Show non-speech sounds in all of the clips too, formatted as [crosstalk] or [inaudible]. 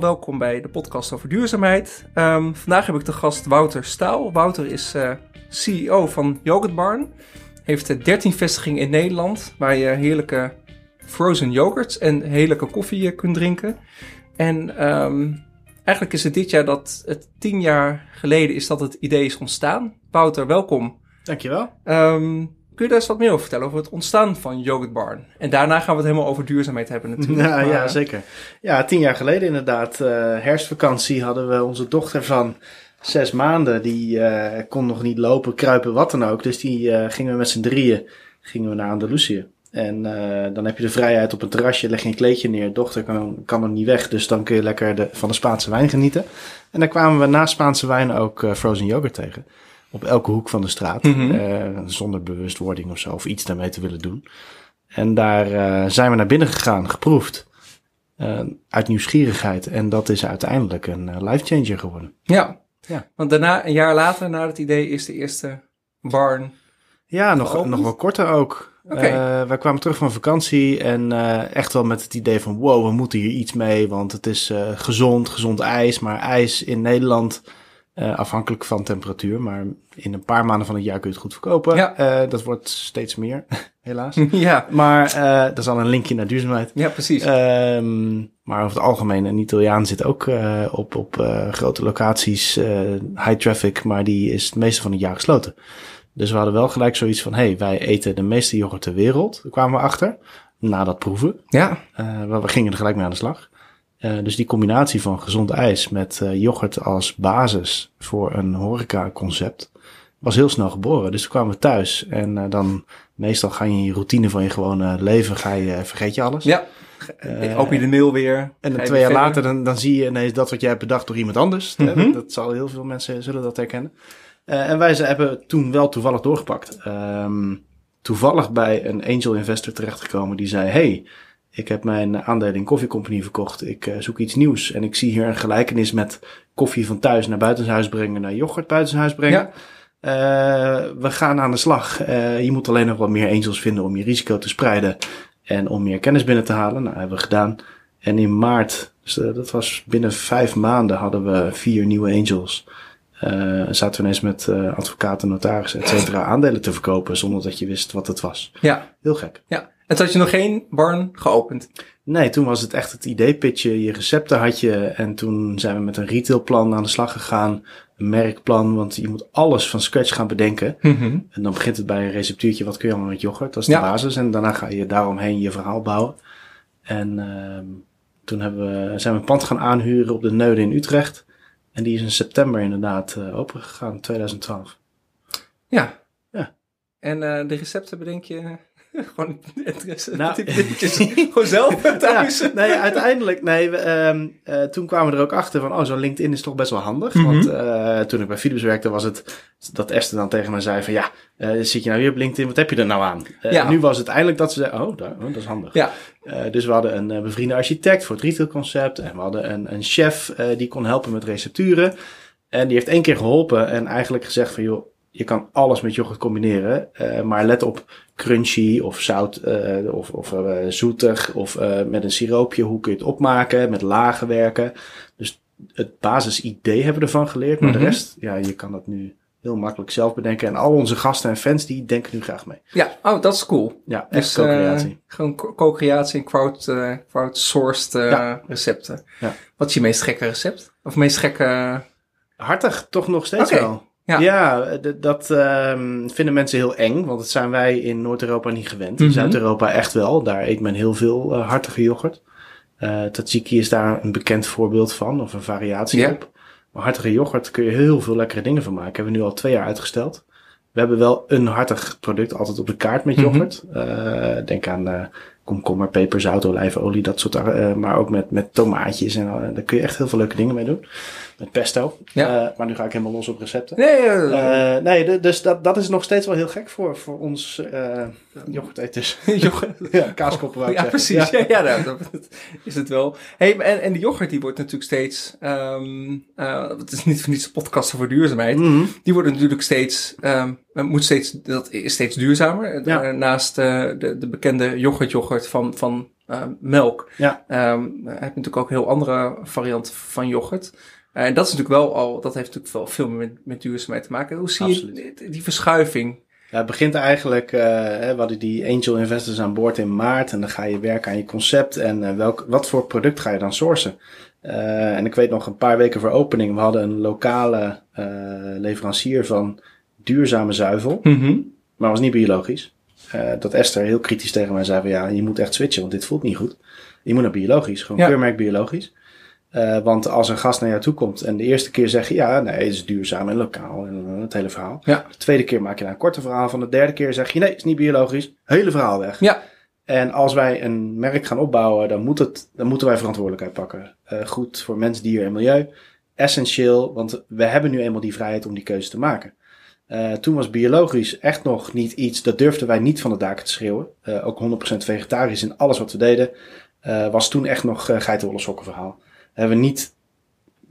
Welkom bij de podcast over duurzaamheid. Ehm, vandaag heb ik de gast Wouter Staal. Wouter is uh, CEO van Yogurt Barn. Heeft 13 vestigingen in Nederland waar je heerlijke frozen yogurts en heerlijke koffie kunt drinken. En um, eigenlijk is het dit jaar dat het tien jaar geleden is dat het idee is ontstaan. Wouter, welkom. Dankjewel. Um, Kun je daar eens wat meer over vertellen, over het ontstaan van Yogurt Barn? En daarna gaan we het helemaal over duurzaamheid hebben natuurlijk. Ja, ja zeker. Ja, tien jaar geleden inderdaad, uh, herfstvakantie, hadden we onze dochter van zes maanden. Die uh, kon nog niet lopen, kruipen, wat dan ook. Dus die uh, gingen we met z'n drieën gingen we naar Andalusië. En dan heb je de vrijheid op een terrasje, leg je een kleedje neer. Dochter kan, kan er niet weg, dus dan kun je lekker de, van de Spaanse wijn genieten. En dan kwamen we na Spaanse wijn ook frozen yoghurt tegen op elke hoek van de straat. Mm zonder bewustwording of zo, of iets daarmee te willen doen. En daar uh, zijn we naar binnen gegaan, geproefd. Uh, uit nieuwsgierigheid. En dat is uiteindelijk een life changer geworden. Ja. ja, want daarna, een jaar later, na het idee, is de eerste barn. Ja, nog, nog wel korter ook. Okay. wij kwamen terug van vakantie en echt wel met het idee van wow, we moeten hier iets mee, want het is gezond, gezond ijs. Maar ijs in Nederland uh, afhankelijk van temperatuur, maar in een paar maanden van het jaar kun je het goed verkopen. Ja. Uh, dat wordt steeds meer, [laughs] helaas. [laughs] ja. Maar uh, dat is al een linkje naar duurzaamheid. Ja, precies. Um, maar over het algemeen, een Italiaan zit ook op, op grote locaties, high traffic, maar die is het meeste van het jaar gesloten. Dus we hadden wel gelijk zoiets van, hey, wij eten de meeste yoghurt ter wereld. Daar kwamen we achter, na dat proeven. Ja. we gingen er gelijk mee aan de slag. Uh, dus die combinatie van gezond ijs met uh, yoghurt als basis voor een horeca-concept was heel snel geboren. Dus toen kwamen we thuis en uh, dan meestal ga je in je routine van je gewone leven, ga je, vergeet je alles. Ja, open je de mail weer. En dan twee jaar later dan, dan zie je ineens dat wat jij hebt bedacht door iemand anders. Mm -hmm. Dat zal heel veel mensen zullen dat herkennen. en wij ze hebben toen wel toevallig doorgepakt. Um, toevallig bij een angel investor terechtgekomen die zei, hey, ik heb mijn aandelen in Coffee Company verkocht. Ik uh, zoek iets nieuws. En ik zie hier een gelijkenis met koffie van thuis naar buitenshuis brengen, naar yoghurt buitenshuis brengen. Ja. Uh, we gaan aan de slag. Uh, je moet alleen nog wat meer angels vinden om je risico te spreiden en om meer kennis binnen te halen. Nou, hebben we gedaan. En in maart, dus dat was binnen vijf maanden, hadden we vier nieuwe angels. Uh, zaten we ineens met uh, advocaten, notarissen, et cetera, [laughs] aandelen te verkopen zonder dat je wist wat het was. Ja. Heel gek. Ja. En toen had je nog geen barn geopend? Nee, toen was het echt het idee pitje. Je recepten had je. En toen zijn we met een retailplan aan de slag gegaan. Een merkplan, want je moet alles van scratch gaan bedenken. Mm -hmm. En dan begint het bij een receptuurtje. Wat kun je allemaal met yoghurt? Dat is de Ja. basis. En daarna ga je daaromheen je verhaal bouwen. En uh, toen hebben we, zijn we een pand gaan aanhuren op de Neude in Utrecht. En die is in september inderdaad uh, opengegaan, 2012. Ja. Ja. En uh, de recepten bedenk je... [laughs] gewoon Nou. [laughs] [laughs] gewoon zelf thuis. Ja, nee, uiteindelijk, nee, we, um, uh, toen kwamen we er ook achter van, oh, zo'n LinkedIn is toch best wel handig. Mhm. Want uh, toen ik bij Philips werkte, was het dat Esther dan tegen mij zei van, ja, uh, zit je nou hier op LinkedIn, wat heb je er nou aan? Ja. Nu was het eindelijk dat ze zei, oh, daar, oh dat is handig. Ja. dus we hadden een bevriende architect voor het retailconcept en we hadden een, een chef die kon helpen met recepturen. En die heeft één keer geholpen en eigenlijk gezegd van, joh, je kan alles met yoghurt combineren, uh, maar let op crunchy of zout uh, of, of uh, zoetig of met een siroopje. Hoe kun je het opmaken? Met lagen werken. Dus het basisidee hebben we ervan geleerd, maar Mhm. de rest, ja, je kan dat nu heel makkelijk zelf bedenken. En al onze gasten en fans die denken nu graag mee. Ja, oh, dat is cool. Ja, echt Dus, co-creatie. eh, gewoon co- co-creatie en crowd, eh, crowdsourced eh, Ja. recepten. Ja. Wat is je meest gekke recept? Of meest gekke... Hartig, toch nog steeds wel. Ja. Dat ehm, vinden mensen heel eng, want dat zijn wij in Noord-Europa niet gewend. In Mhm. Zuid-Europa echt wel. Daar eet men heel veel eh, hartige yoghurt. Tzatziki is daar een bekend voorbeeld van, of een variatie op. Maar hartige yoghurt kun je heel veel lekkere dingen van maken. Hebben we nu al twee jaar uitgesteld. We hebben wel een hartig product altijd op de kaart met Mhm. yoghurt. Eh, denk aan komkommer, peper, zout, olijfolie, dat soort. maar ook met, met tomaatjes. En daar kun je echt heel veel leuke dingen mee doen. Met pesto. Ja. Eh, maar nu ga ik helemaal los op recepten. Nee, eh, Eh, nee, d- dus dat, dat is nog steeds wel heel gek voor, voor ons eh yoghurteters. [laughs] yoghurt. [laughs] ja, kaaskoppen wou ik Ja, zeggen. precies. Ja, ja, nou, dat is het wel. Hey, en, en de yoghurt die wordt natuurlijk steeds, eh, het is niet voor niets een podcast over duurzaamheid, Mhm. die wordt natuurlijk steeds, ehm moet steeds, dat is steeds duurzamer. Ja. Eh, naast eh, de, de bekende yoghurt yoghurt van, van eh, melk. Ja. Ehm, heb je natuurlijk ook heel andere varianten van yoghurt. En dat is natuurlijk wel al, dat heeft natuurlijk wel veel met, met duurzaamheid te maken. Hoe zie Absoluut. je die, die verschuiving? Ja, het begint eigenlijk, eh, hè, we hadden die angel investors aan boord in maart en dan ga je werken aan je concept en eh, welk, wat voor product ga je dan sourcen. Eh, en ik weet nog een paar weken voor opening, we hadden een lokale eh, leverancier van duurzame zuivel, maar was niet biologisch. Eh, dat Esther heel kritisch tegen mij zei van ja, je moet echt switchen, want dit voelt niet goed. Je moet naar biologisch, gewoon Ja. keurmerk biologisch. Eh, want als een gast naar jou toe komt en de eerste keer zeg je ja, nee, het is duurzaam en lokaal en eh, het hele verhaal. Ja. De tweede keer maak je daar een korte verhaal van. De derde keer zeg je nee, het is niet biologisch. Hele verhaal weg. Ja. En als wij een merk gaan opbouwen, dan, moet het, dan moeten wij verantwoordelijkheid pakken. Eh, goed voor mens, dier en milieu. Essentieel, want we hebben nu eenmaal die vrijheid om die keuze te maken. Toen was biologisch echt nog niet iets, dat durfden wij niet van de daken te schreeuwen. Ook 100% vegetarisch in alles wat we deden. was toen echt nog uh, geitenwolle sokken verhaal. Hebben we niet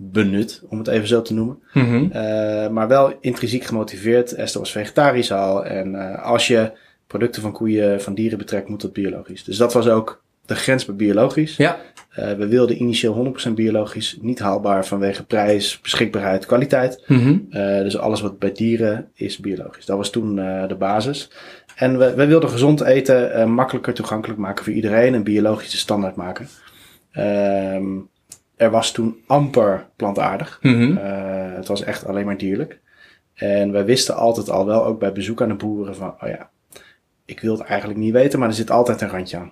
benut, om het even zo te noemen. Mhm. Uh, maar wel intrinsiek gemotiveerd. Esther was vegetarisch al. En uh, als je producten van koeien, van dieren betrekt, moet dat biologisch. Dus dat was ook de grens bij biologisch. Ja. Uh, we wilden initieel 100% biologisch. Niet haalbaar vanwege prijs, beschikbaarheid, kwaliteit. Mhm. dus alles wat bij dieren is biologisch. Dat was toen de basis. En we, we wilden gezond eten makkelijker toegankelijk maken voor iedereen. En biologische standaard maken. Um, er was toen amper plantaardig. Mhm. Uh, het was echt alleen maar dierlijk. En wij wisten altijd al wel, ook bij bezoek aan de boeren, van, oh ja, ik wil het eigenlijk niet weten, maar er zit altijd een randje aan.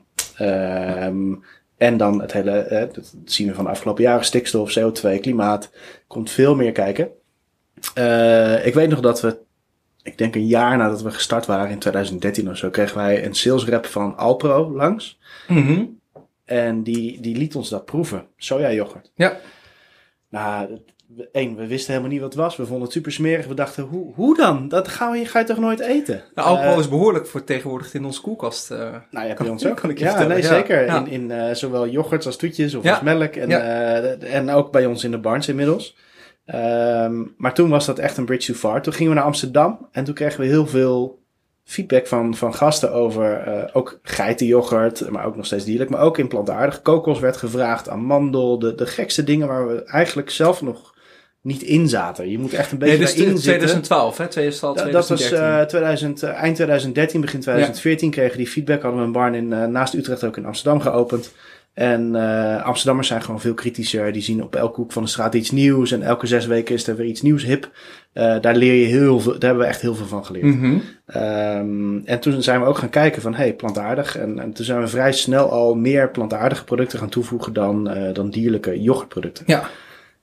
Um, en dan het hele, eh, dat zien we van de afgelopen jaren, stikstof, CO2, klimaat, komt veel meer kijken. Uh, ik weet nog dat we, ik denk een jaar nadat we gestart waren, in 2013 of zo, kregen wij een sales rep van Alpro langs. Mm En die, die liet ons dat proeven. Soja yoghurt. Ja. Nou, één, we wisten helemaal niet wat het was. We vonden het super smerig. We dachten, hoe, hoe dan? Dat ga je, ga je toch nooit eten? Nou, alcohol uh, is behoorlijk vertegenwoordigd in onze koelkast. Uh, nou ja, bij ons ook. Kan ik je ja, vertellen. nee, ja. zeker. Ja. In, in uh, zowel yoghurt als toetjes of als melk. En, en ook bij ons in de barns inmiddels. Um, maar toen was dat echt een bridge too far. Toen gingen we naar Amsterdam en toen kregen we heel veel feedback van, van gasten over uh, ook geitenyoghurt, maar ook nog steeds dierlijk, maar ook in plantaardig. Kokos werd gevraagd, amandel, de, de gekste dingen waar we eigenlijk zelf nog niet in zaten. Je moet echt een beetje nee, dus daarin 2012, hè? 2012, dat was uh, 2000, uh, eind 2013, begin 2014 ja. kregen die feedback. Hadden we een barn in, naast Utrecht ook in Amsterdam geopend. En uh, Amsterdammers zijn gewoon veel kritischer. Die zien op elke hoek van de straat iets nieuws. En elke zes weken is er weer iets nieuws hip. Uh, daar leer je heel veel. Daar hebben we echt heel veel van geleerd. Mm -hmm. um, en toen zijn we ook gaan kijken van hey, plantaardig. En, en toen zijn we vrij snel al meer plantaardige producten gaan toevoegen dan, uh, dan dierlijke yoghurtproducten. Ja.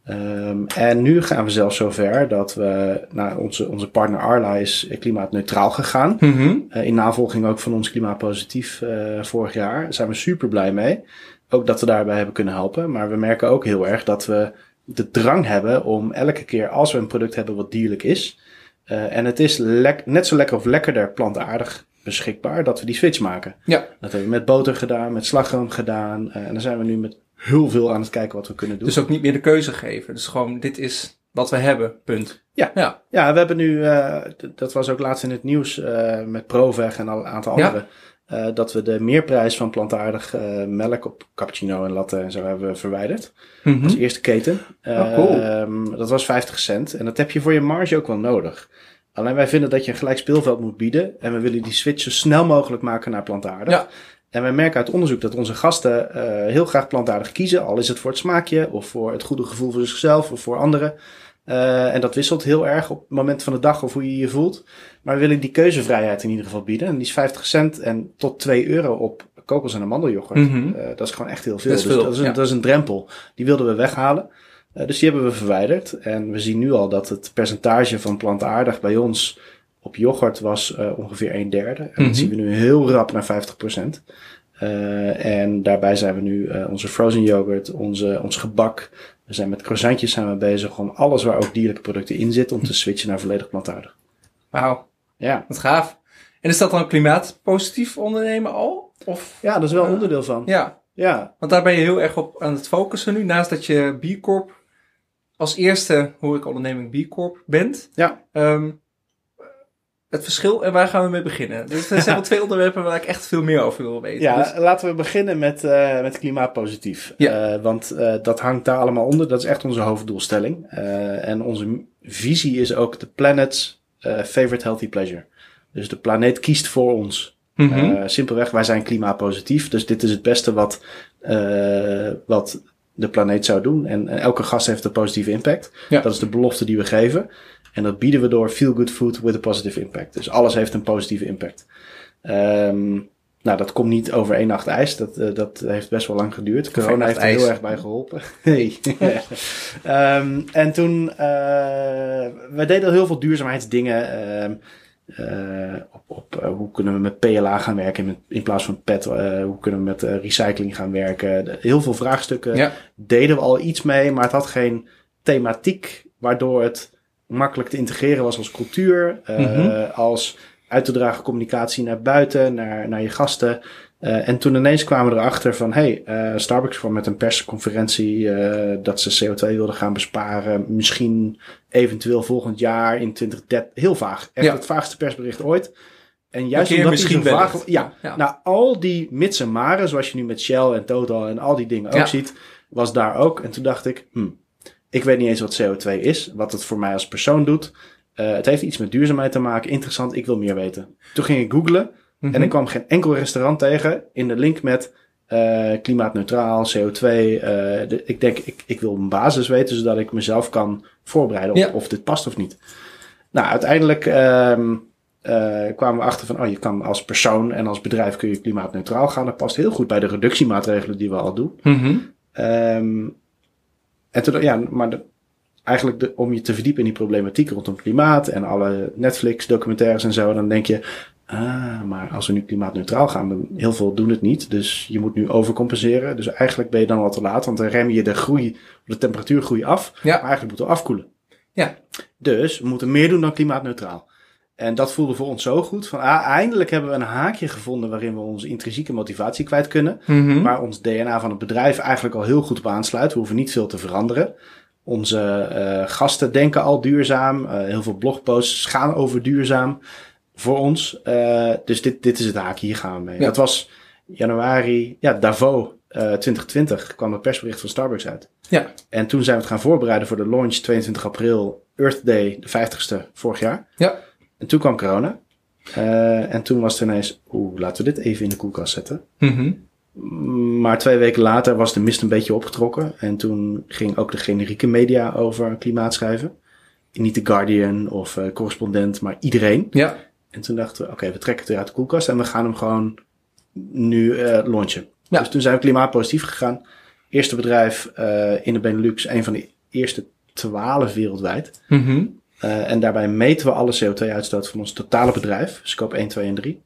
Um, en nu gaan we zelfs zover dat we, nou, onze, onze partner Arla is klimaatneutraal gegaan. Mm -hmm. uh, in navolging ook van ons klimaatpositief vorig jaar. Daar zijn we super blij mee. Ook dat we daarbij hebben kunnen helpen. Maar we merken ook heel erg dat we de drang hebben om elke keer als we een product hebben wat dierlijk is. Uh, en het is net zo lekker of lekkerder plantaardig beschikbaar dat we die switch maken. Ja. Dat hebben we met boter gedaan, met slagroom gedaan. en dan zijn we nu met heel veel aan het kijken wat we kunnen doen. Dus ook niet meer de keuze geven. Dus gewoon, dit is wat we hebben, punt. Ja, ja. ja we hebben nu, uh, dat was ook laatst in het nieuws met Proveg en al een aantal andere. Ja. Uh, dat we de meerprijs van plantaardig melk op cappuccino en latte en zo hebben verwijderd. Mm -hmm. Als eerste keten. Oh, cool. Ehm, dat was 50 cent. En dat heb je voor je marge ook wel nodig. Alleen wij vinden dat je een gelijk speelveld moet bieden. En we willen die switch zo snel mogelijk maken naar plantaardig. Ja. En wij merken uit onderzoek dat onze gasten uh, heel graag plantaardig kiezen. Al is het voor het smaakje of voor het goede gevoel voor zichzelf of voor anderen. Uh, en dat wisselt heel erg op het moment van de dag of hoe je je voelt. Maar we willen die keuzevrijheid in ieder geval bieden. En die is 50 cent en tot 2 euro op kokos- en amandeljoghurt. Mm -hmm. uh, dat is gewoon echt heel veel. Dat is, dus dat, is een, ja. dat is een drempel. Die wilden we weghalen. Uh, dus die hebben we verwijderd. En we zien nu al dat het percentage van plantaardig bij ons op yoghurt was ongeveer een derde. En Mhm. dat zien we nu heel rap naar 50 procent. Uh, en daarbij zijn we nu uh, onze frozen yoghurt, onze, ons gebak. We zijn met croissantjes zijn we bezig. Gewoon alles waar ook dierlijke producten in zitten om te switchen naar volledig plantaardig. Wauw, Ja. wat gaaf. En is dat dan klimaatpositief ondernemen al? Of, ja, dat is wel een onderdeel van. Ja, Ja, want daar ben je heel erg op aan het focussen nu. Naast dat je B Corp als eerste horecaonderneming B Corp bent. ja. Um, het verschil en waar gaan we mee beginnen? Dus er zijn [laughs] wel twee onderwerpen waar ik echt veel meer over wil weten. Ja, Dus- laten we beginnen met, eh, met klimaatpositief. Ja. Eh, want eh, dat hangt daar allemaal onder. Dat is echt onze hoofddoelstelling. En onze visie is ook de planet's favorite healthy pleasure. Dus de planeet kiest voor ons. Mhm. Simpelweg, wij zijn klimaatpositief. Dus dit is het beste wat, wat de planeet zou doen. En, en elke gast heeft een positieve impact. Ja. Dat is de belofte die we geven. En dat bieden we door feel good food with a positive impact. Dus alles heeft een positieve impact. Ehm, nou, dat komt niet over één nacht ijs. Dat, eh, dat heeft best wel lang geduurd. Corona heeft er ijs. heel erg bij geholpen. [laughs] Hey. [laughs] Ehm, en toen, eh we deden heel veel duurzaamheidsdingen. ehm, eh, op, op hoe kunnen we met PLA gaan werken in plaats van PET? hoe kunnen we met recycling gaan werken? Heel veel vraagstukken Ja. deden we al iets mee, maar het had geen thematiek waardoor het makkelijk te integreren was als cultuur, eh, Mhm. als uit te dragen communicatie naar buiten, naar, naar je gasten. Eh, en toen ineens kwamen we erachter van, hey, eh, Starbucks kwam met een persconferentie dat ze CO2 wilden gaan besparen. Misschien eventueel volgend jaar in 2030. Heel vaag. Echt Ja. het vaagste persbericht ooit. En juist omdat die misschien zo vaag... Ja, Ja. nou al die mits en maren, zoals je nu met Shell en Total en al die dingen ook Ja. ziet, was daar ook. En toen dacht ik, hm, ik weet niet eens wat CO2 is, wat het voor mij als persoon doet. Eh, het heeft iets met duurzaamheid te maken. Interessant, ik wil meer weten. Toen ging ik googlen Mhm. en ik kwam geen enkel restaurant tegen in de link met eh, klimaatneutraal, CO2. eh, de- ik denk, ik, ik wil een basis weten zodat ik mezelf kan voorbereiden op Ja. of dit past of niet. Nou, uiteindelijk ehm, eh, kwamen we achter van, oh, je kan als persoon en als bedrijf kun je klimaatneutraal gaan. Dat past heel goed bij de reductiemaatregelen die we al doen. Mhm. Ehm, en toen, ja, maar de- eigenlijk de, om je te verdiepen in die problematiek rondom klimaat en alle Netflix-documentaires en zo, dan denk je, ah, maar als we nu klimaatneutraal gaan, dan heel veel doen het niet. Dus je moet nu overcompenseren. Dus eigenlijk ben je dan al te laat, want dan rem je de groei, de temperatuurgroei af. Ja. Maar eigenlijk moeten we afkoelen. Ja. Dus we moeten meer doen dan klimaatneutraal. En dat voelde voor ons zo goed. Van, ah, eindelijk hebben we een haakje gevonden waarin we onze intrinsieke motivatie kwijt kunnen. Mhm. Waar ons DNA van het bedrijf eigenlijk al heel goed op aansluit. We hoeven niet veel te veranderen. Onze eh, gasten denken al duurzaam. Eh, heel veel blogposts gaan over duurzaam voor ons. Eh, dus dit, dit is het haakje, hier gaan we mee. Ja. Dat was januari, ja, Davos eh 2020 kwam het persbericht van Starbucks uit. Ja. En toen zijn we het gaan voorbereiden voor de launch 22 april, Earth Day, de 50ste vorig jaar. Ja. En toen kwam corona. Eh, en toen was het ineens, oeh, laten we dit even in de koelkast zetten. Mhm. Maar twee weken later was de mist een beetje opgetrokken. En toen ging ook de generieke media over klimaat schrijven. Niet de Guardian of eh, correspondent, maar iedereen. Ja. En toen dachten we, oké, we trekken het weer uit de koelkast en we gaan hem gewoon nu eh launchen. Ja. Dus toen zijn we klimaatpositief gegaan. Eerste bedrijf in de Benelux, een van de eerste twaalf wereldwijd. Mhm. Eh, en daarbij meten we alle CO2-uitstoot van ons totale bedrijf, scope 1, 2 en 3.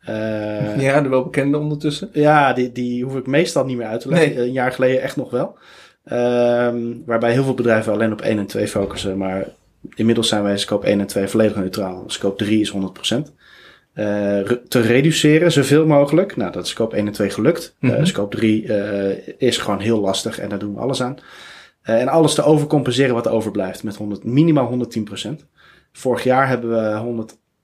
Eh, Ja, de welbekende ondertussen. ja, die, die hoef ik meestal niet meer uit te leggen. Nee. Een jaar geleden echt nog wel. Ehm, waarbij heel veel bedrijven alleen op 1 en 2 focussen. Maar inmiddels zijn wij scope 1 en 2 volledig neutraal. Scope 3 is 100%. Eh, re- te reduceren zoveel mogelijk. Nou, dat is scope 1 en 2 gelukt. Eh, Mhm. scope 3 eh, is gewoon heel lastig en daar doen we alles aan. Eh, en alles te overcompenseren wat er overblijft met 100, minimaal 110%. Vorig jaar hebben we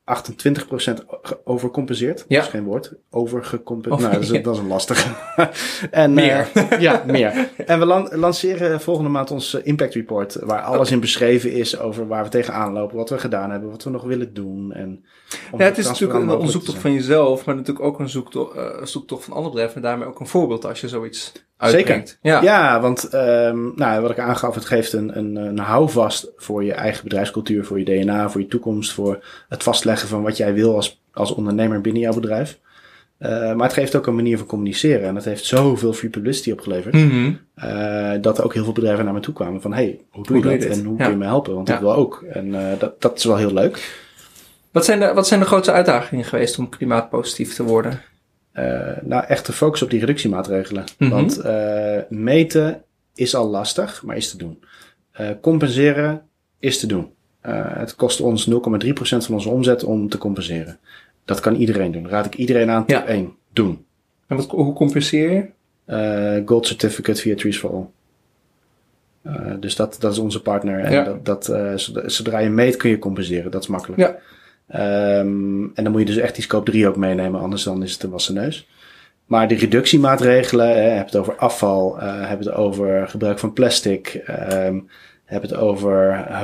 128% ge- overcompenseerd. Ja. Dat is geen woord. Overgecompenseerd. Over- nou, dat is, ja. dat is een lastige. [laughs] en, Meer. eh, ja, meer. En we lan- lanceren volgende maand ons eh, Impact Report. Waar alles in beschreven is over waar we tegenaan lopen. Wat we gedaan hebben. Wat we nog willen doen. En Ja, het is natuurlijk een, zoektocht van jezelf, maar natuurlijk ook een zoektocht, zoektocht van andere bedrijven. En daarmee ook een voorbeeld als je zoiets uitbrengt. Ja. Ja, want ehm, nou, wat ik aangaf, het geeft een, een, een houvast voor je eigen bedrijfscultuur, voor je DNA, voor je toekomst, voor het vastleggen van wat jij wil als, als ondernemer binnen jouw bedrijf. Eh, maar het geeft ook een manier van communiceren en dat heeft zoveel free publicity opgeleverd, Mhm. eh, dat ook heel veel bedrijven naar me toe kwamen van, hey, hoe doe je Hoe dat en hoe Ja. kun je me helpen, want Ja. ik wil ook. En eh, dat, dat is wel heel leuk. Wat, zijn de, wat zijn de grootste uitdagingen geweest om klimaatpositief te worden? Eh, nou, echt de focus op die reductiemaatregelen. Mhm. Want eh, meten is al lastig, maar is te doen. Eh, compenseren is te doen. Het kost ons 0,3% van onze omzet om te compenseren. Dat kan iedereen doen. Raad ik iedereen aan. Ja. Tip 1. Doen. En wat, hoe compenseer je? Gold certificate via Trees for All. Dus dat, dat is onze partner. En Ja. dat, dat, zodra- zodra je meet kun je compenseren. Dat is makkelijk. Ja. Ehm, en dan moet je dus echt die scope 3 ook meenemen, anders dan is het een wassen neus. Maar de reductiemaatregelen, hè, heb het over afval, uh, heb het over gebruik van plastic, um, heb het over, uh,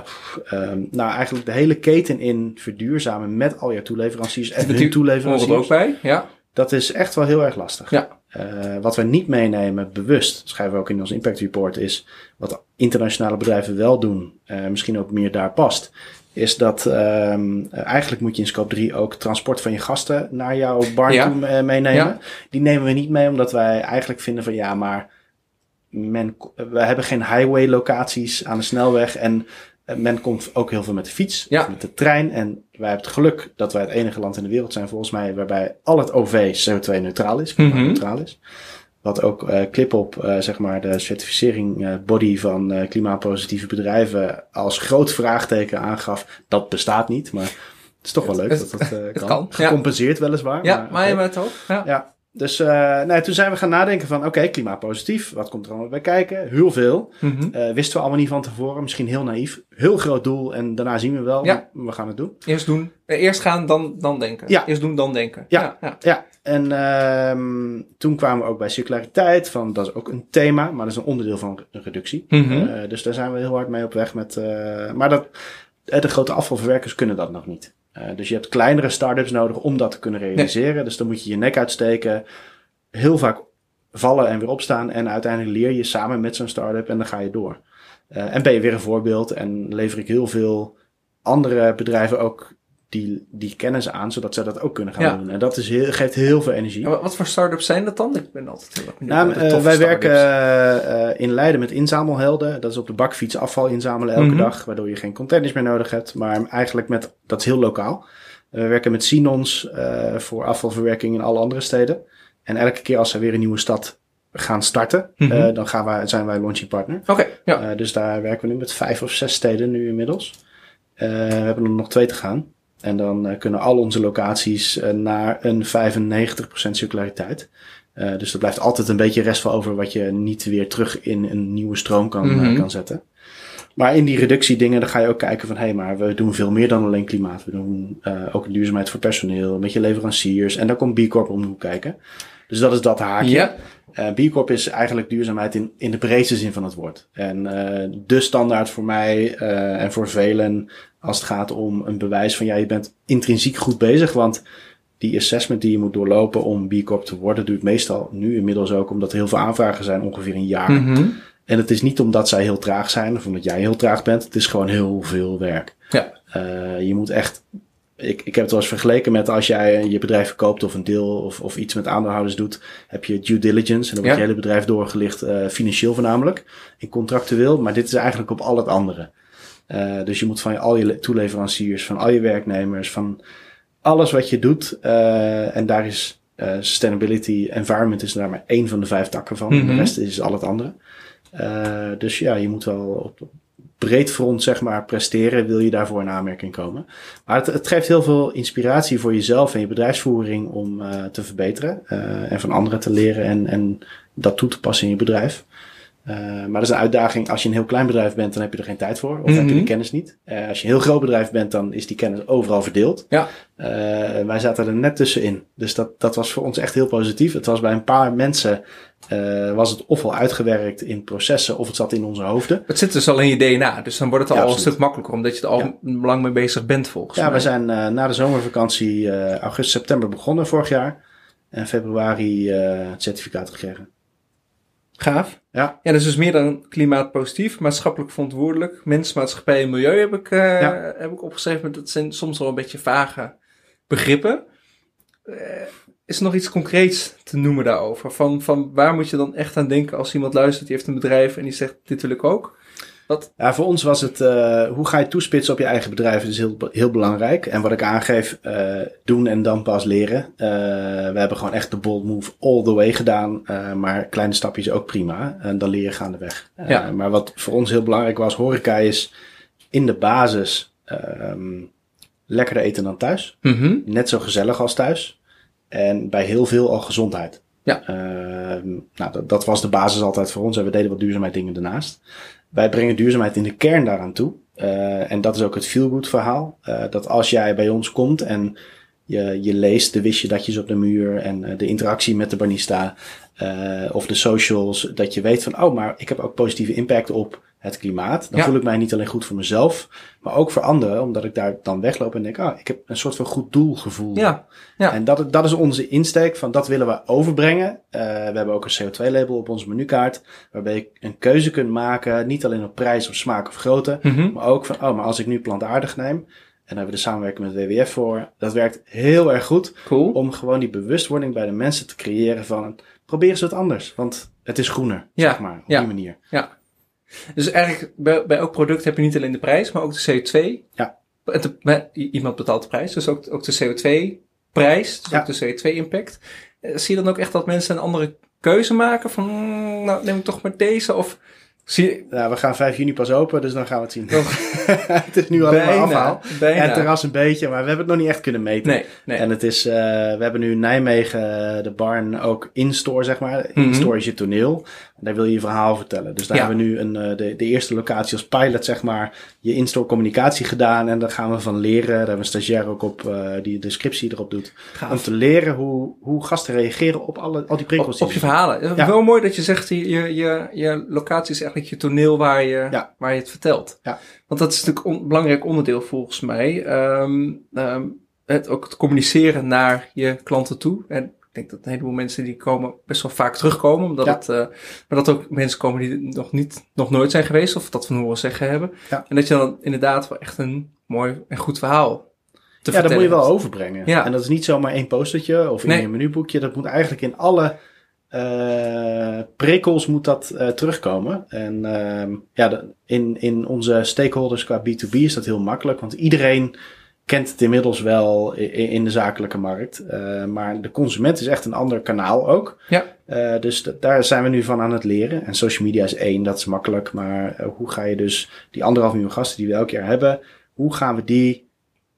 um, nou eigenlijk de hele keten in verduurzamen met al je toeleveranciers en hun toeleveranciers. ook bij, ja. Dat is echt wel heel erg lastig. Ja. Uh, wat we niet meenemen, bewust, schrijven we ook in ons impact report, is wat internationale bedrijven wel doen, uh, misschien ook meer daar past, is dat um, eigenlijk moet je in scope 3 ook transport van je gasten naar jouw bar ja. toe meenemen. Ja. Die nemen we niet mee, omdat wij eigenlijk vinden van ja, maar men, we hebben geen highway locaties aan de snelweg en men komt ook heel veel met de fiets, ja. met de trein. En wij hebben het geluk dat wij het enige land in de wereld zijn, volgens mij, waarbij al het OV CO2-neutraal is, Mhm. neutraal is. Wat ook uh, Clipop, uh, zeg maar, de certificering uh, body van klimaatpositieve bedrijven als groot vraagteken aangaf. Dat bestaat niet, maar het is toch wel leuk dat dat [laughs] het kan. kan. Gecompenseerd ja. weliswaar. Ja, maar, maar je het ook. Ja. ja. Dus uh, nou, toen zijn we gaan nadenken van, oké, okay, klimaatpositief. Wat komt er allemaal bij kijken? Heel veel. Mm -hmm. wisten we allemaal niet van tevoren. Misschien heel naïef. Heel groot doel en daarna zien we wel. Ja. We gaan het doen. Eerst doen. Eerst gaan, dan, dan denken. Ja. Eerst doen, dan denken. Ja, ja. En um, toen kwamen we ook bij circulariteit. Van, dat is ook een thema, maar dat is een onderdeel van een reductie. Mm -hmm. dus daar zijn we heel hard mee op weg. Met, uh, maar dat, de grote afvalverwerkers kunnen dat nog niet. Dus je hebt kleinere start-ups nodig om dat te kunnen realiseren. Nee. Dus dan moet je je nek uitsteken heel vaak vallen en weer opstaan. En uiteindelijk leer je samen met zo'n start-up en dan ga je door. En ben je weer een voorbeeld en lever ik heel veel andere bedrijven ook die, die kennis aan, zodat zij dat ook kunnen gaan ja. doen. En dat is heel, geeft heel veel energie. En wat voor start-ups zijn dat dan? Ik ben altijd heel erg nou, uh, Wij werken uh, in Leiden met inzamelhelden. Dat is op de bakfiets afval inzamelen elke Mhm. mm -hmm. dag, waardoor je geen containers meer nodig hebt. Maar eigenlijk met, dat is heel lokaal. We werken met Sinons voor afvalverwerking in alle andere steden. En elke keer als ze weer een nieuwe stad gaan starten, uh, dan gaan wij, zijn wij launching partner. Oké, ja. Dus daar werken we nu met vijf of zes steden nu inmiddels. We hebben er nog twee te gaan. En dan uh, kunnen al onze locaties uh, naar een 95% circulariteit. Uh, dus er blijft altijd een beetje restval over wat je niet weer terug in een nieuwe stroom kan, Mhm. kan zetten. Maar in die reductiedingen, dan ga je ook kijken van, hé, hey, maar we doen veel meer dan alleen klimaat. We doen ook duurzaamheid voor personeel, met je leveranciers. En dan komt B Corp om de hoek kijken. Dus dat is dat haakje. Uh, B Corp is eigenlijk duurzaamheid in, in de breedste zin van het woord. En uh, de standaard voor mij uh, en voor velen als het gaat om een bewijs van ja, je bent intrinsiek goed bezig. Want die assessment die je moet doorlopen om B Corp te worden, duurt meestal nu inmiddels ook, omdat er heel veel aanvragen zijn, ongeveer een jaar. Mm -hmm. En het is niet omdat zij heel traag zijn of omdat jij heel traag bent. Het is gewoon heel veel werk. Ja. Je moet echt. Ik, ik heb het wel eens vergeleken met als jij je bedrijf verkoopt of een deel of, of iets met aandeelhouders doet, heb je due diligence en dan wordt Ja. je hele bedrijf doorgelicht, uh, financieel voornamelijk, in contractueel, maar dit is eigenlijk op al het andere. Uh, dus je moet van je, al je toeleveranciers, van al je werknemers, van alles wat je doet, uh, en daar is sustainability, environment is daar maar één van de vijf takken van, Mhm. en de rest is al het andere. Dus ja, je moet wel op breed front zeg maar presteren, wil je daarvoor in aanmerking komen. Maar het, het geeft heel veel inspiratie voor jezelf en je bedrijfsvoering om uh, te verbeteren uh, en van anderen te leren en, en dat toe te passen in je bedrijf. Uh, maar dat is een uitdaging. Als je een heel klein bedrijf bent, dan heb je er geen tijd voor. Of Mhm. heb je de kennis niet. Uh, als je een heel groot bedrijf bent, dan is die kennis overal verdeeld. Ja. Uh, wij zaten er net tussenin. Dus dat, dat was voor ons echt heel positief. Het was bij een paar mensen, uh, was het ofwel uitgewerkt in processen, of het zat in onze hoofden. Het zit dus al in je DNA, dus dan wordt het al Ja, een stuk makkelijker, omdat je er al Ja. lang mee bezig bent volgens Ja, mij. we zijn uh, na de zomervakantie uh, augustus, september begonnen vorig jaar. En februari het certificaat gekregen. Gaaf. Ja. Ja, dus dus meer dan klimaatpositief, maatschappelijk verantwoordelijk, mens, maatschappij en milieu heb ik, uh, Ja. heb ik opgeschreven. Maar dat zijn soms wel een beetje vage begrippen. Uh, is er nog iets concreets te noemen daarover? Van, van waar moet je dan echt aan denken als iemand luistert, die heeft een bedrijf en die zegt, dit wil ik ook? Wat? Ja, voor ons was het, uh, hoe ga je toespitsen op je eigen bedrijf, is heel, heel belangrijk. En wat ik aangeef, uh, doen en dan pas leren. Uh, we hebben gewoon echt de bold move all the way gedaan, maar kleine stapjes ook prima. En dan leer je gaandeweg. Ja. Maar wat voor ons heel belangrijk was, horeca is in de basis um, lekkerder eten dan thuis. Mm -hmm. Net zo gezellig als thuis. En bij heel veel al gezondheid. Ja. Uh, nou, dat, dat was de basis altijd voor ons. En we deden wat duurzaamheid dingen daarnaast. Wij brengen duurzaamheid in de kern daaraan toe. uh, en dat is ook het feel-good verhaal. Uh, dat als jij bij ons komt en je, je leest de wisje op de muur en uh, de interactie met de barista of de socials, dat je weet van, oh, maar ik heb ook positieve impact op het klimaat. Dan voel ik mij niet alleen goed voor mezelf, maar ook voor anderen, omdat ik daar dan wegloop en denk, ah, ik heb een soort van goed doelgevoel. Ja, ja. En dat, dat is onze insteek van dat willen we overbrengen. Uh, we hebben ook een CO2-label op onze menukaart, waarbij je een keuze kunt maken, niet alleen op prijs of smaak of grootte, mm -hmm. maar ook van, oh, maar als ik nu plantaardig neem, en daar hebben we de samenwerking met WWF voor. Dat werkt heel erg goed. Cool. Om gewoon die bewustwording bij de mensen te creëren van, probeer eens wat anders, want het is groener, ja. zeg maar, op ja. die manier. Ja. Dus eigenlijk bij, bij elk product heb je niet alleen de prijs, maar ook de CO2. Ja. Het, iemand betaalt de prijs, dus ook, ook de CO2-prijs, dus ook de CO2-impact. Eh, zie je dan ook echt dat mensen een andere keuze maken van, mm, nou neem ik toch maar deze of... Zie Ja, we gaan 5 juni pas open, dus dan gaan we het zien. [laughs] het is nu allemaal bijna, afhaal. Bijna. En het terras een beetje, maar we hebben het nog niet echt kunnen meten. Nee, nee. En het is, uh, we hebben nu Nijmegen, eh, de barn, ook in-store, zeg maar. In-store mm -hmm. is je toneel. Daar wil je je verhaal vertellen. Dus daar ja. hebben we nu een, uh, de, de eerste locatie als pilot, zeg maar, je in-store communicatie gedaan. En daar gaan we van leren. Daar hebben we een stagiair ook op uh, die de scriptie erop doet. Gaaf. Om te leren hoe, hoe gasten reageren op alle, al die prikkels. Op, op je verhalen. Ja. Wel mooi dat je zegt, je, je, je locatie is eigenlijk je toneel waar je, ja. waar je het vertelt. Ja. Want dat is natuurlijk een belangrijk onderdeel volgens mij. Um, um, het ook het communiceren naar je klanten toe. En denk dat een heleboel mensen die komen best wel vaak terugkomen. Omdat Ja. het, uh, maar dat ook mensen komen die nog niet, nog nooit zijn geweest of dat van horen zeggen hebben. Ja. En dat je dan inderdaad wel echt een mooi en goed verhaal te ja, dat moet je wel overbrengen. Ja. En dat is niet zomaar één postertje of in Nee. je menuboekje. Dat moet eigenlijk in alle eh prikkels moet dat eh, terugkomen. En ehm, ja, de- in, in onze stakeholders qua B2B is dat heel makkelijk. Want iedereen kent het inmiddels wel in de zakelijke markt. Eh, maar de consument is echt een ander kanaal ook. Ja. Eh, dus daar zijn we nu van aan het leren. En social media is één, dat is makkelijk. Maar eh, hoe ga je dus die anderhalf miljoen gasten die we elk jaar hebben, hoe gaan we die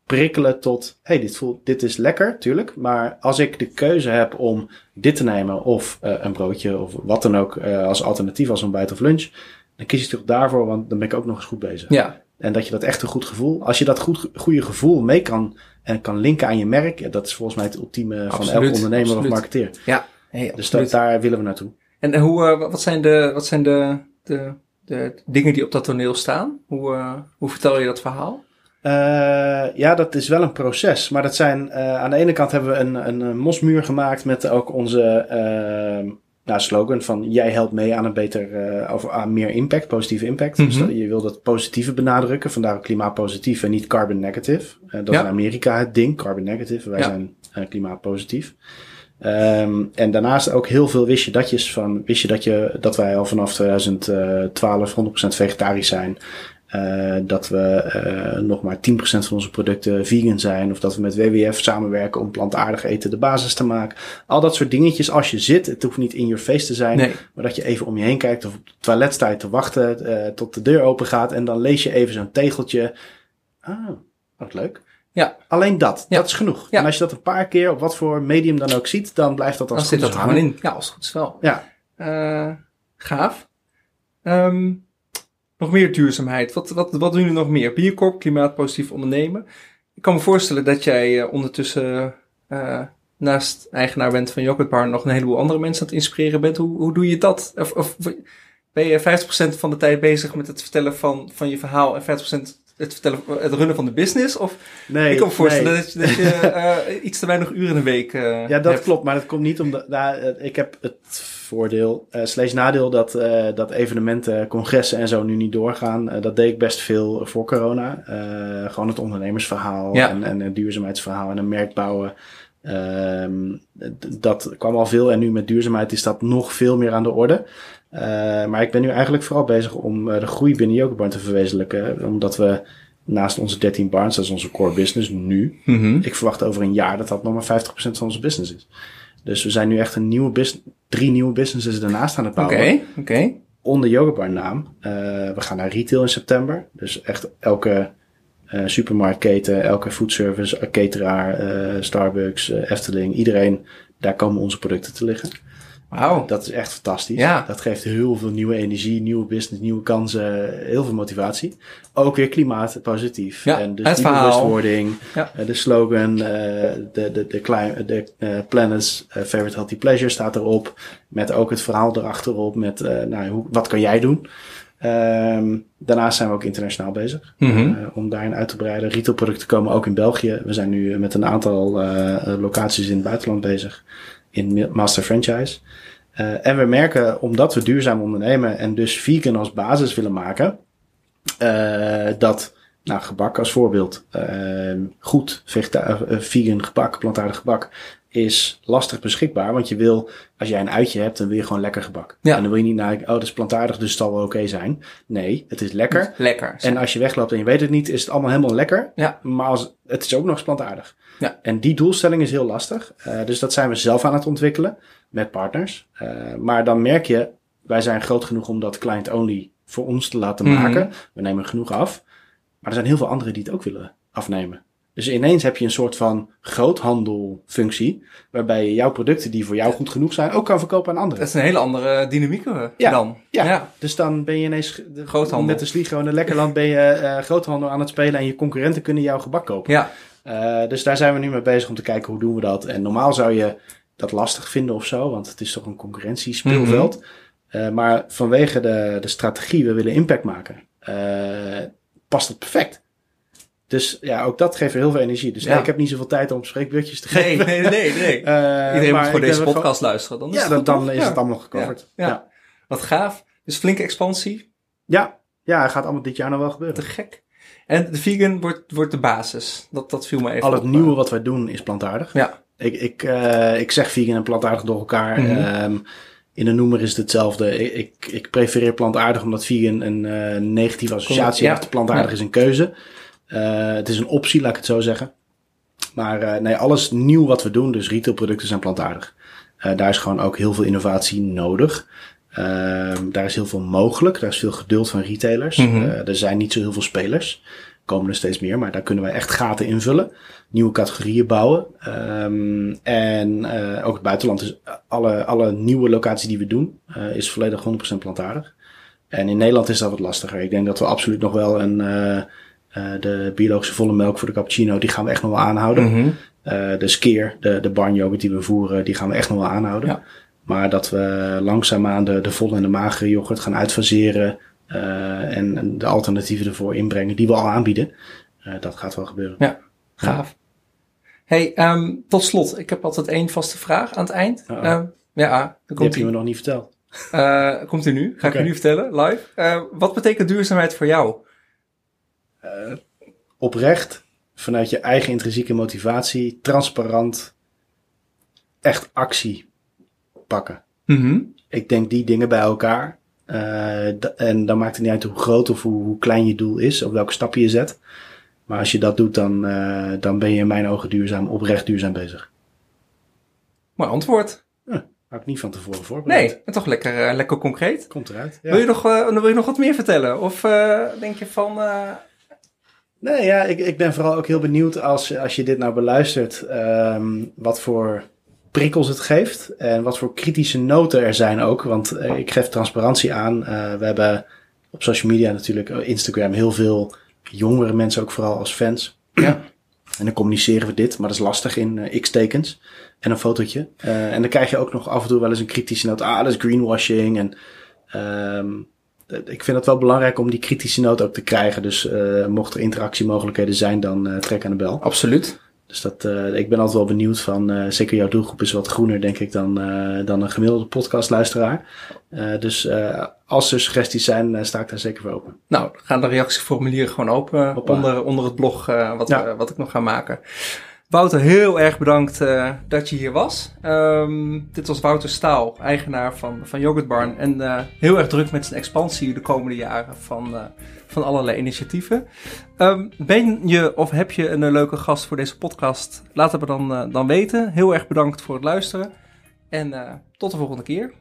prikkelen tot, hey, dit, voelt, dit is lekker, tuurlijk. Maar als ik de keuze heb om dit te nemen of een broodje of wat dan ook als alternatief als ontbijt of lunch, dan kies ik toch daarvoor, want dan ben ik ook nog eens goed bezig. Ja, En dat je dat echt een goed gevoel, als je dat goed, goede gevoel mee kan en kan linken aan je merk, ja, dat is volgens mij het ultieme van elke ondernemer absoluut. of marketeer. ja. Hey, Dus dat, daar willen we naartoe. En hoe, eh, wat zijn, de, wat zijn de, de, de dingen die op dat toneel staan? Hoe, eh, hoe vertel je dat verhaal? Eh, ja, dat is wel een proces. Maar dat zijn, eh, aan de ene kant hebben we een, een, mosmuur gemaakt met ook onze nou, slogan van jij helpt mee aan een beter, eh, of aan meer impact, positieve impact. Dus Mhm. dat, je wil dat positieve benadrukken, vandaar ook klimaatpositief en niet carbon negative. Eh, dat Ja. is in Amerika het ding, carbon negative. Wij Ja. zijn eh, klimaatpositief. Ehm, en daarnaast ook heel veel wist je datjes van, wist je dat, je, dat wij al vanaf 2012 100% vegetarisch zijn. Eh, dat we eh, nog maar 10% van onze producten vegan zijn. Of dat we met WWF samenwerken om plantaardig eten de basis te maken. Al dat soort dingetjes als je zit. Het hoeft niet in your face te zijn. Nee. Maar dat je even om je heen kijkt of op het toilet staat te wachten eh, tot de deur open gaat. En dan lees je even zo'n tegeltje. Ah, wat leuk. Ja. Alleen dat, Ja. dat is genoeg. Ja. En als je dat een paar keer op wat voor medium dan ook ziet, dan blijft dat als Dan het zit goed dat gewoon hangen. in. Ja, als goed is wel. Ja, Eh, gaaf. Ehm, nog meer duurzaamheid. Wat, wat, wat doen jullie nog meer? Biercorp, klimaatpositief ondernemen. Ik kan me voorstellen dat jij eh, ondertussen eh, naast eigenaar bent van Yoghurt Bar nog een heleboel andere mensen aan het inspireren bent. Hoe, hoe doe je dat? Of, of ben je 50% van de tijd bezig met het vertellen van, van je verhaal en 50% het, vertellen, het runnen van de business? Of nee. ik kan me voorstellen nee. dat je, dat je [laughs] eh, iets te weinig uren in de week Ja, dat hebt. klopt, maar dat komt niet omdat. Nou, ik heb het voordeel, eh slash nadeel, dat, eh, dat evenementen, congressen en zo nu niet doorgaan. Eh, dat deed ik best veel voor corona. Gewoon het ondernemersverhaal Ja. en, en het duurzaamheidsverhaal en een merk bouwen. Ehm, dat kwam al veel en nu met duurzaamheid is dat nog veel meer aan de orde. Maar ik ben nu eigenlijk vooral bezig om de groei binnen Jokerbarn te verwezenlijken. Omdat we naast onze 13 barns, dat is onze core business nu, Mhm. ik verwacht over een jaar dat dat nog maar 50% van onze business is. Dus we zijn nu echt een nieuwe business, drie nieuwe businesses daarnaast aan het Oké, bouwen. oké. Onder Yogabar naam. Eh, we gaan naar retail in september. Dus echt elke eh, supermarktketen, elke foodservice, cateraar, eh, Starbucks, Efteling, iedereen, daar komen onze producten te liggen. Wauw. Dat is echt fantastisch. Ja. Dat geeft heel veel nieuwe energie, nieuwe business, nieuwe kansen, heel veel motivatie. Ook weer klimaat positief. Ja, en dus het die verhaal. bewustwording, Ja. eh, de slogan, eh, de, de, de, klein, de eh, Planet's Favorite Healthy Pleasure staat erop. Met ook het verhaal erachterop met nou, hoe, wat kan jij doen. Ehm, daarnaast zijn we ook internationaal bezig. Mhm. eh, om daarin uit te breiden. Retailproducten komen ook in België. We zijn nu met een aantal locaties in het buitenland bezig. In Master Franchise. Eh, en we merken, omdat we duurzaam ondernemen en dus vegan als basis willen maken, eh, dat, nou, gebak als voorbeeld, eh, goed vegeta- vegan gebak, plantaardig gebak, is lastig beschikbaar. Want je wil, als jij een uitje hebt, dan wil je gewoon lekker gebak. Ja. En dan wil je niet naar, oh, dat is plantaardig, dus het zal wel oké zijn. Nee, het is lekker. Lekker. En als je wegloopt en je weet het niet, is het allemaal helemaal lekker. Ja. Maar als, het is ook nog eens plantaardig. Ja. En die doelstelling is heel lastig. Eh, dus dat zijn we zelf aan het ontwikkelen met partners. Eh, maar dan merk je, wij zijn groot genoeg om dat client-only voor ons te laten Mhm. maken. We nemen genoeg af. Maar er zijn heel veel anderen die het ook willen afnemen. Dus ineens heb je een soort van groothandelfunctie. Waarbij je jouw producten die voor jou goed genoeg zijn, ook kan verkopen aan anderen. Dat is een hele andere dynamiek eh, Ja, dan. Ja. Dus dan ben je ineens de, Groothandel. met de Sligo en de Lekkerland ben je eh, groothandel aan het spelen en je concurrenten kunnen jouw gebak kopen. Ja. Eh, dus daar zijn we nu mee bezig om te kijken hoe doen we dat. En normaal zou je dat lastig vinden of zo, want het is toch een concurrentiespeelveld. Eh, maar vanwege de, de strategie, we willen impact maken, eh, past het perfect. Dus ja, ook dat geeft heel veel energie. Dus Ja. ik heb niet zoveel tijd om spreekbeurtjes te geven. nee, nee, nee. [laughs] Eh, Iedereen moet gewoon ben deze podcast luisteren. Dan is Ja, het dan, is Ja. het allemaal gecoverd. Ja. Wat gaaf. Dus flinke expansie. Ja, ja, gaat allemaal dit jaar nog wel gebeuren. Te gek. En de vegan wordt, wordt de basis. Dat, dat viel me even Al het op. nieuwe wat wij doen is plantaardig. Ja. Ik, ik, eh, ik zeg vegan en plantaardig door elkaar. Mhm. Ehm, in de noemer is het hetzelfde. Ik, ik, ik prefereer plantaardig omdat vegan een eh, negatieve associatie Ja. heeft. Plantaardig Ja. is een keuze. Eh, het is een optie, laat ik het zo zeggen. Maar eh, nee, alles nieuw wat we doen, dus retailproducten zijn plantaardig. Eh, daar is gewoon ook heel veel innovatie nodig. Ehm, daar is heel veel mogelijk. Daar is veel geduld van retailers. Mhm. Er zijn niet zo heel veel spelers. Er komen er steeds meer, maar daar kunnen wij echt gaten invullen. Nieuwe categorieën bouwen. Ehm, en ook het buitenland is alle, alle nieuwe locaties die we doen, is volledig 100% plantaardig. En in Nederland is dat wat lastiger. Ik denk dat we absoluut nog wel een, de biologische volle melk voor de cappuccino, die gaan we echt nog wel aanhouden. Mhm. Eh, de skeer, de, de barnyoghurt die we voeren, die gaan we echt nog wel aanhouden. Ja. Maar dat we langzaamaan de, de volle en de magere yoghurt gaan uitfaseren. eh, en, en de alternatieven ervoor inbrengen die we al aanbieden. eh, dat gaat wel gebeuren. Ja, gaaf. Hey, ehm, tot slot. Ik heb altijd één vaste vraag aan het eind. Ehm, ja, dan Die komt heb je me nog niet verteld. Eh, komt u nu. Ga ik u nu vertellen, live. Eh, wat betekent duurzaamheid voor jou? Eh, oprecht, vanuit je eigen intrinsieke motivatie, transparant, echt actie pakken. Mhm. Ik denk die dingen bij elkaar. eh, en dan maakt het niet uit hoe groot of hoe, hoe klein je doel is, of welke stap je zet. Maar als je dat doet, dan, eh, dan ben je in mijn ogen duurzaam, oprecht duurzaam bezig. Mooi antwoord. Had ik niet van tevoren voorbereid. Nee, en toch lekker, lekker concreet. Komt eruit. Ja. Wil, je nog, wil je nog wat meer vertellen? Of denk je van... Nee, ja, ik, ik ben vooral ook heel benieuwd als, als je dit nou beluistert, ehm, wat voor prikkels het geeft en wat voor kritische noten er zijn ook. Want eh, ik geef transparantie aan. Eh, we hebben op social media natuurlijk, eh, Instagram, heel veel jongere mensen ook vooral als fans. Ja. En dan communiceren we dit, maar dat is lastig in x-tekens en een fotootje. En dan krijg je ook nog af en toe wel eens een kritische noot. Ah, dat is greenwashing. En ehm, eh, ik vind het wel belangrijk om die kritische noot ook te krijgen. Dus eh, mocht er interactiemogelijkheden zijn, dan eh, trek aan de bel. Absoluut. Dus dat, eh, ik ben altijd wel benieuwd van, eh, zeker jouw doelgroep is wat groener, denk ik, dan, eh, dan een gemiddelde podcastluisteraar. Eh, dus eh, als er suggesties zijn, eh, sta ik daar zeker voor open. Nou, dan gaan de reactieformulieren gewoon open Hoppa. onder, onder het blog eh, wat, Ja. eh, wat ik nog ga maken. Wouter, heel erg bedankt eh, dat je hier was. Ehm, dit was Wouter Staal, eigenaar van, van Yogurt Barn. En eh, heel erg druk met zijn expansie de komende jaren van, eh, van allerlei initiatieven. Ehm, ben je of heb je een leuke gast voor deze podcast? Laat het me dan, dan weten. Heel erg bedankt voor het luisteren. En tot de volgende keer.